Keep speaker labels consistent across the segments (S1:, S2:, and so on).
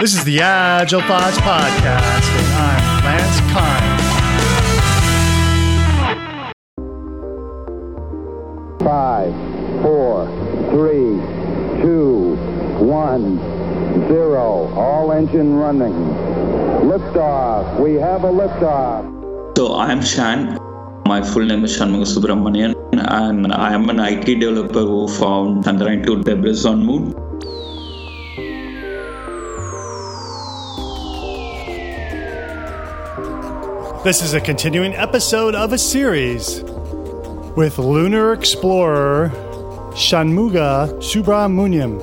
S1: This is the Agile Thoughts Podcast, and I'm Lance Kind.
S2: Five, four, three, two, one, zero. All engine running. Liftoff. We have a liftoff.
S3: So I am Shan. My full name is Shanmuga Subramanian, and I am an IT developer who found Chandrayaan 2 debris on Moon.
S1: This is a continuing episode of a series with lunar explorer Shanmuga Subramanian.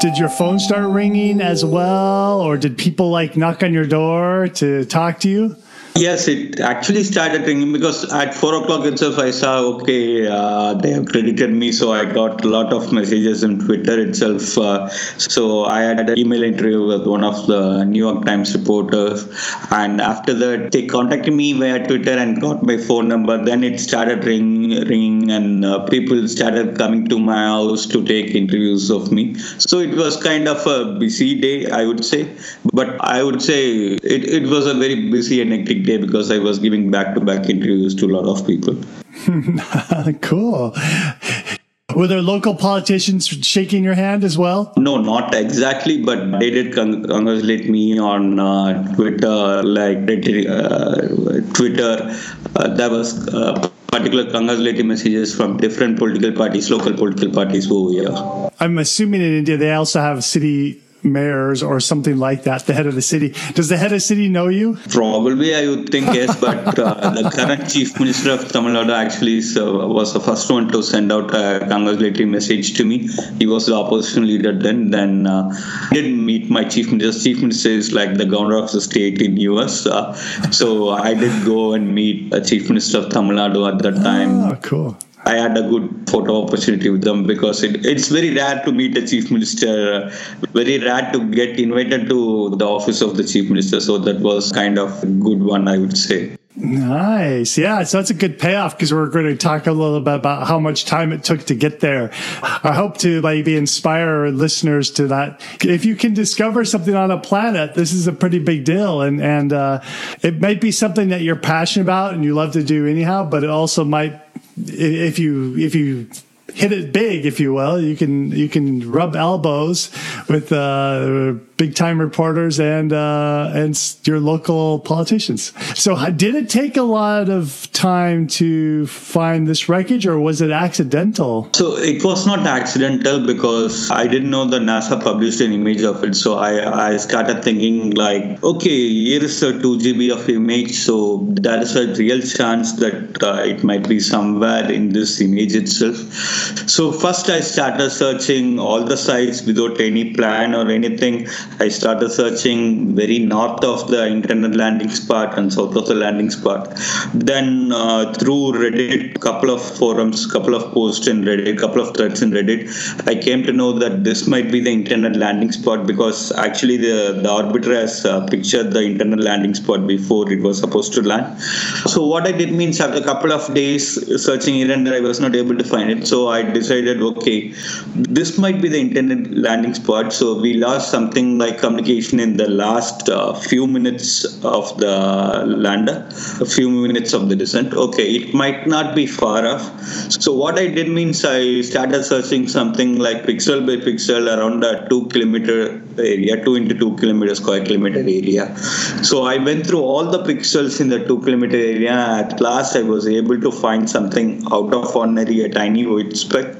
S1: Did your phone start ringing as well, or did people like knock on your door to talk to you?
S3: Yes, it actually started ringing because at four o'clock itself I saw okay uh, they have credited me, so I got a lot of messages in Twitter itself. Uh, so I had an email interview with one of the New York Times reporters, and after that they contacted me via Twitter and got my phone number. Then it started ring, ringing, and uh, people started coming to my house to take interviews of me. So it was kind of a busy day, I would say, but I would say it, it was a very busy and hectic day because I was giving back to back interviews to a lot of people.
S1: cool. Were there local politicians shaking your hand as well?
S3: No, not exactly, but they did congratulate me on uh, Twitter, like uh, Twitter. Uh, there was uh, particular congratulatory messages from different political parties, local political parties over here.
S1: I'm assuming in India they also have city mayors or something like that, the head of the city. Does the head of the city know you?
S3: Probably, I would think yes, but uh, the current chief minister of Tamil Nadu actually was the first one to send out a congratulatory message to me. He was the opposition leader then. Then uh, I didn't meet my chief minister. Chief minister is like the governor of the state in US. Uh, so I did go and meet a chief minister of Tamil Nadu at that time.
S1: Oh, cool.
S3: I had a good photo opportunity with them because it, it's very rare to meet a chief minister, very rare to get invited to the office of the chief minister. So that was kind of a good one, I would say.
S1: Nice. Yeah. So that's a good payoff because we're going to talk a little bit about how much time it took to get there. I hope to maybe inspire listeners to that. If you can discover something on a planet, this is a pretty big deal. And, and, uh, it might be something that you're passionate about and you love to do anyhow, but it also might if you if you hit it big, if you will, you can you can rub elbows with uh, big time reporters and uh, and your local politicians. So, did it take a lot of time to find this wreckage, or was it accidental?
S3: So it was not accidental because I didn't know that NASA published an image of it. So I I started thinking like, okay, here is a two GB of image, so there is a real chance that uh, it might be somewhere in this image itself. So first I started searching all the sites without any plan or anything. I started searching very north of the internal landing spot and south of the landing spot. Then uh, through Reddit, couple of forums, couple of posts in Reddit, couple of threads in Reddit, I came to know that this might be the internal landing spot because actually the, the orbiter has uh, pictured the internal landing spot before it was supposed to land. So what I did means after a couple of days searching here and there, I was not able to find it. So I decided, okay, this might be the intended landing spot. So we lost something like communication in the last uh, few minutes of the lander, a few minutes of the descent. Okay, it might not be far off. So what I did means I started searching something like pixel by pixel around a two kilometer area, two into two kilometer square kilometer area. So I went through all the pixels in the two kilometer area. At last, I was able to find something out of ordinary, a tiny white speck,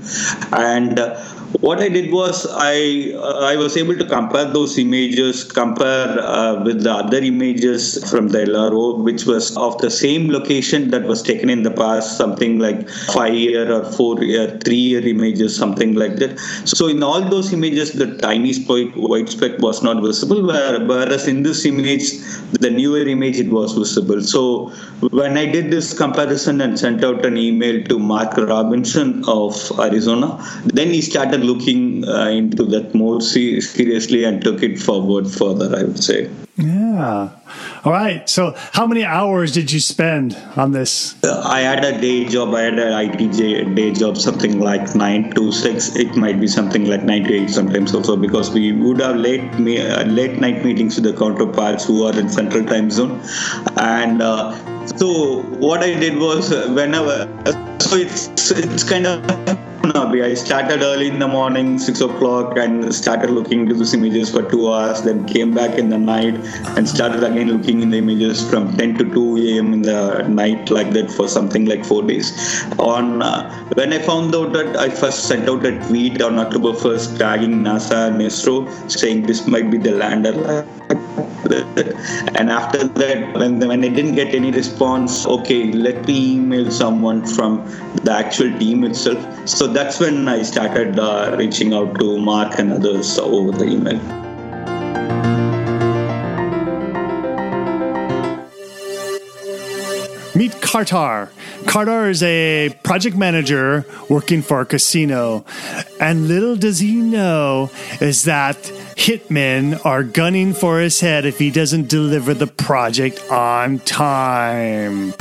S3: and uh, what I did was I uh, I was able to compare those images, compare uh, with the other images from the LRO, which was of the same location that was taken in the past, something like five year or four year, three year images, something like that. So in all those images, the tiny spike, white speck was not visible, whereas in this image, the newer image it was visible. So when I did this comparison and sent out an email to Mark Robinson, of Arizona. Then he started looking uh, into that more seriously and took it forward further, I would say.
S1: Yeah. All right. So, how many hours did you spend on this?
S3: Uh, I had a day job. I had an IT day job, something like nine to six. It might be something like nine to eight sometimes also, because we would have late uh, late night meetings with the counterparts who are in Central Time Zone, and. Uh, so what I did was uh, whenever so it's it's kind of I started early in the morning, six o'clock, and started looking into these images for two hours. Then came back in the night and started again looking in the images from 10 to 2 a.m. in the night, like that for something like four days. On uh, when I found out that I first sent out a tweet on October 1st, tagging NASA and ISRO, saying this might be the lander and after that when, when i didn't get any response okay let me email someone from the actual team itself so that's when i started uh, reaching out to mark and others over the email
S1: Meet Kartar. Kartar is a project manager working for a casino. And little does he know is that hitmen are gunning for his head if he doesn't deliver the project on time.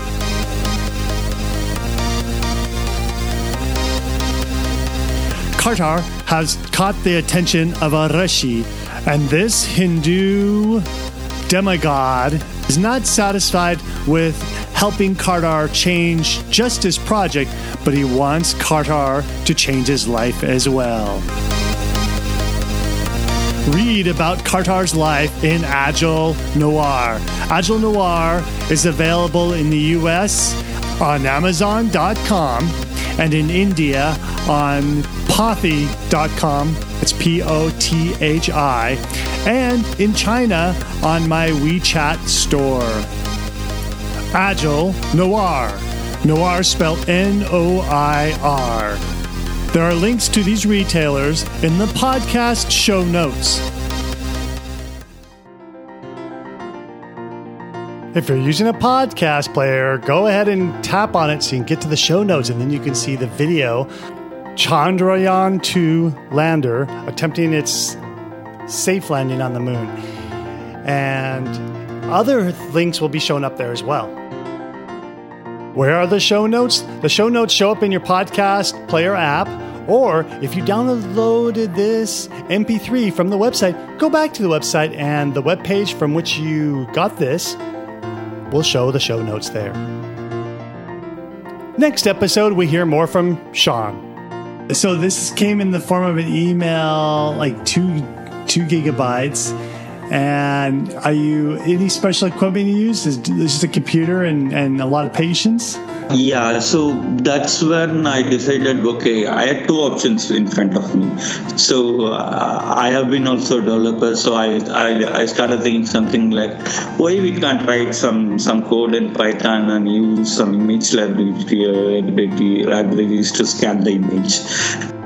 S1: Kartar has caught the attention of a Rishi, and this Hindu demigod is not satisfied with helping Kartar change just his project, but he wants Kartar to change his life as well. Read about Kartar's life in Agile Noir. Agile Noir is available in the US on Amazon.com and in India on Pothi.com. It's P O T H I. And in China on my WeChat store. Agile Noir. Noir spelled N O I R. There are links to these retailers in the podcast show notes. If you're using a podcast player, go ahead and tap on it so you can get to the show notes and then you can see the video. Chandrayaan 2 lander attempting its safe landing on the moon. And other links will be shown up there as well. Where are the show notes? The show notes show up in your podcast player app, or if you downloaded this MP3 from the website, go back to the website and the web page from which you got this will show the show notes there. Next episode, we hear more from Sean. So this came in the form of an email, like two two gigabytes. And are you any special equipment you use? Is just a computer and, and a lot of patience?
S3: Yeah, so that's when I decided okay, I had two options in front of me. So uh, I have been also a developer, so I, I, I started thinking something like, why we can't write some, some code in Python and use some image library, libraries to scan the image.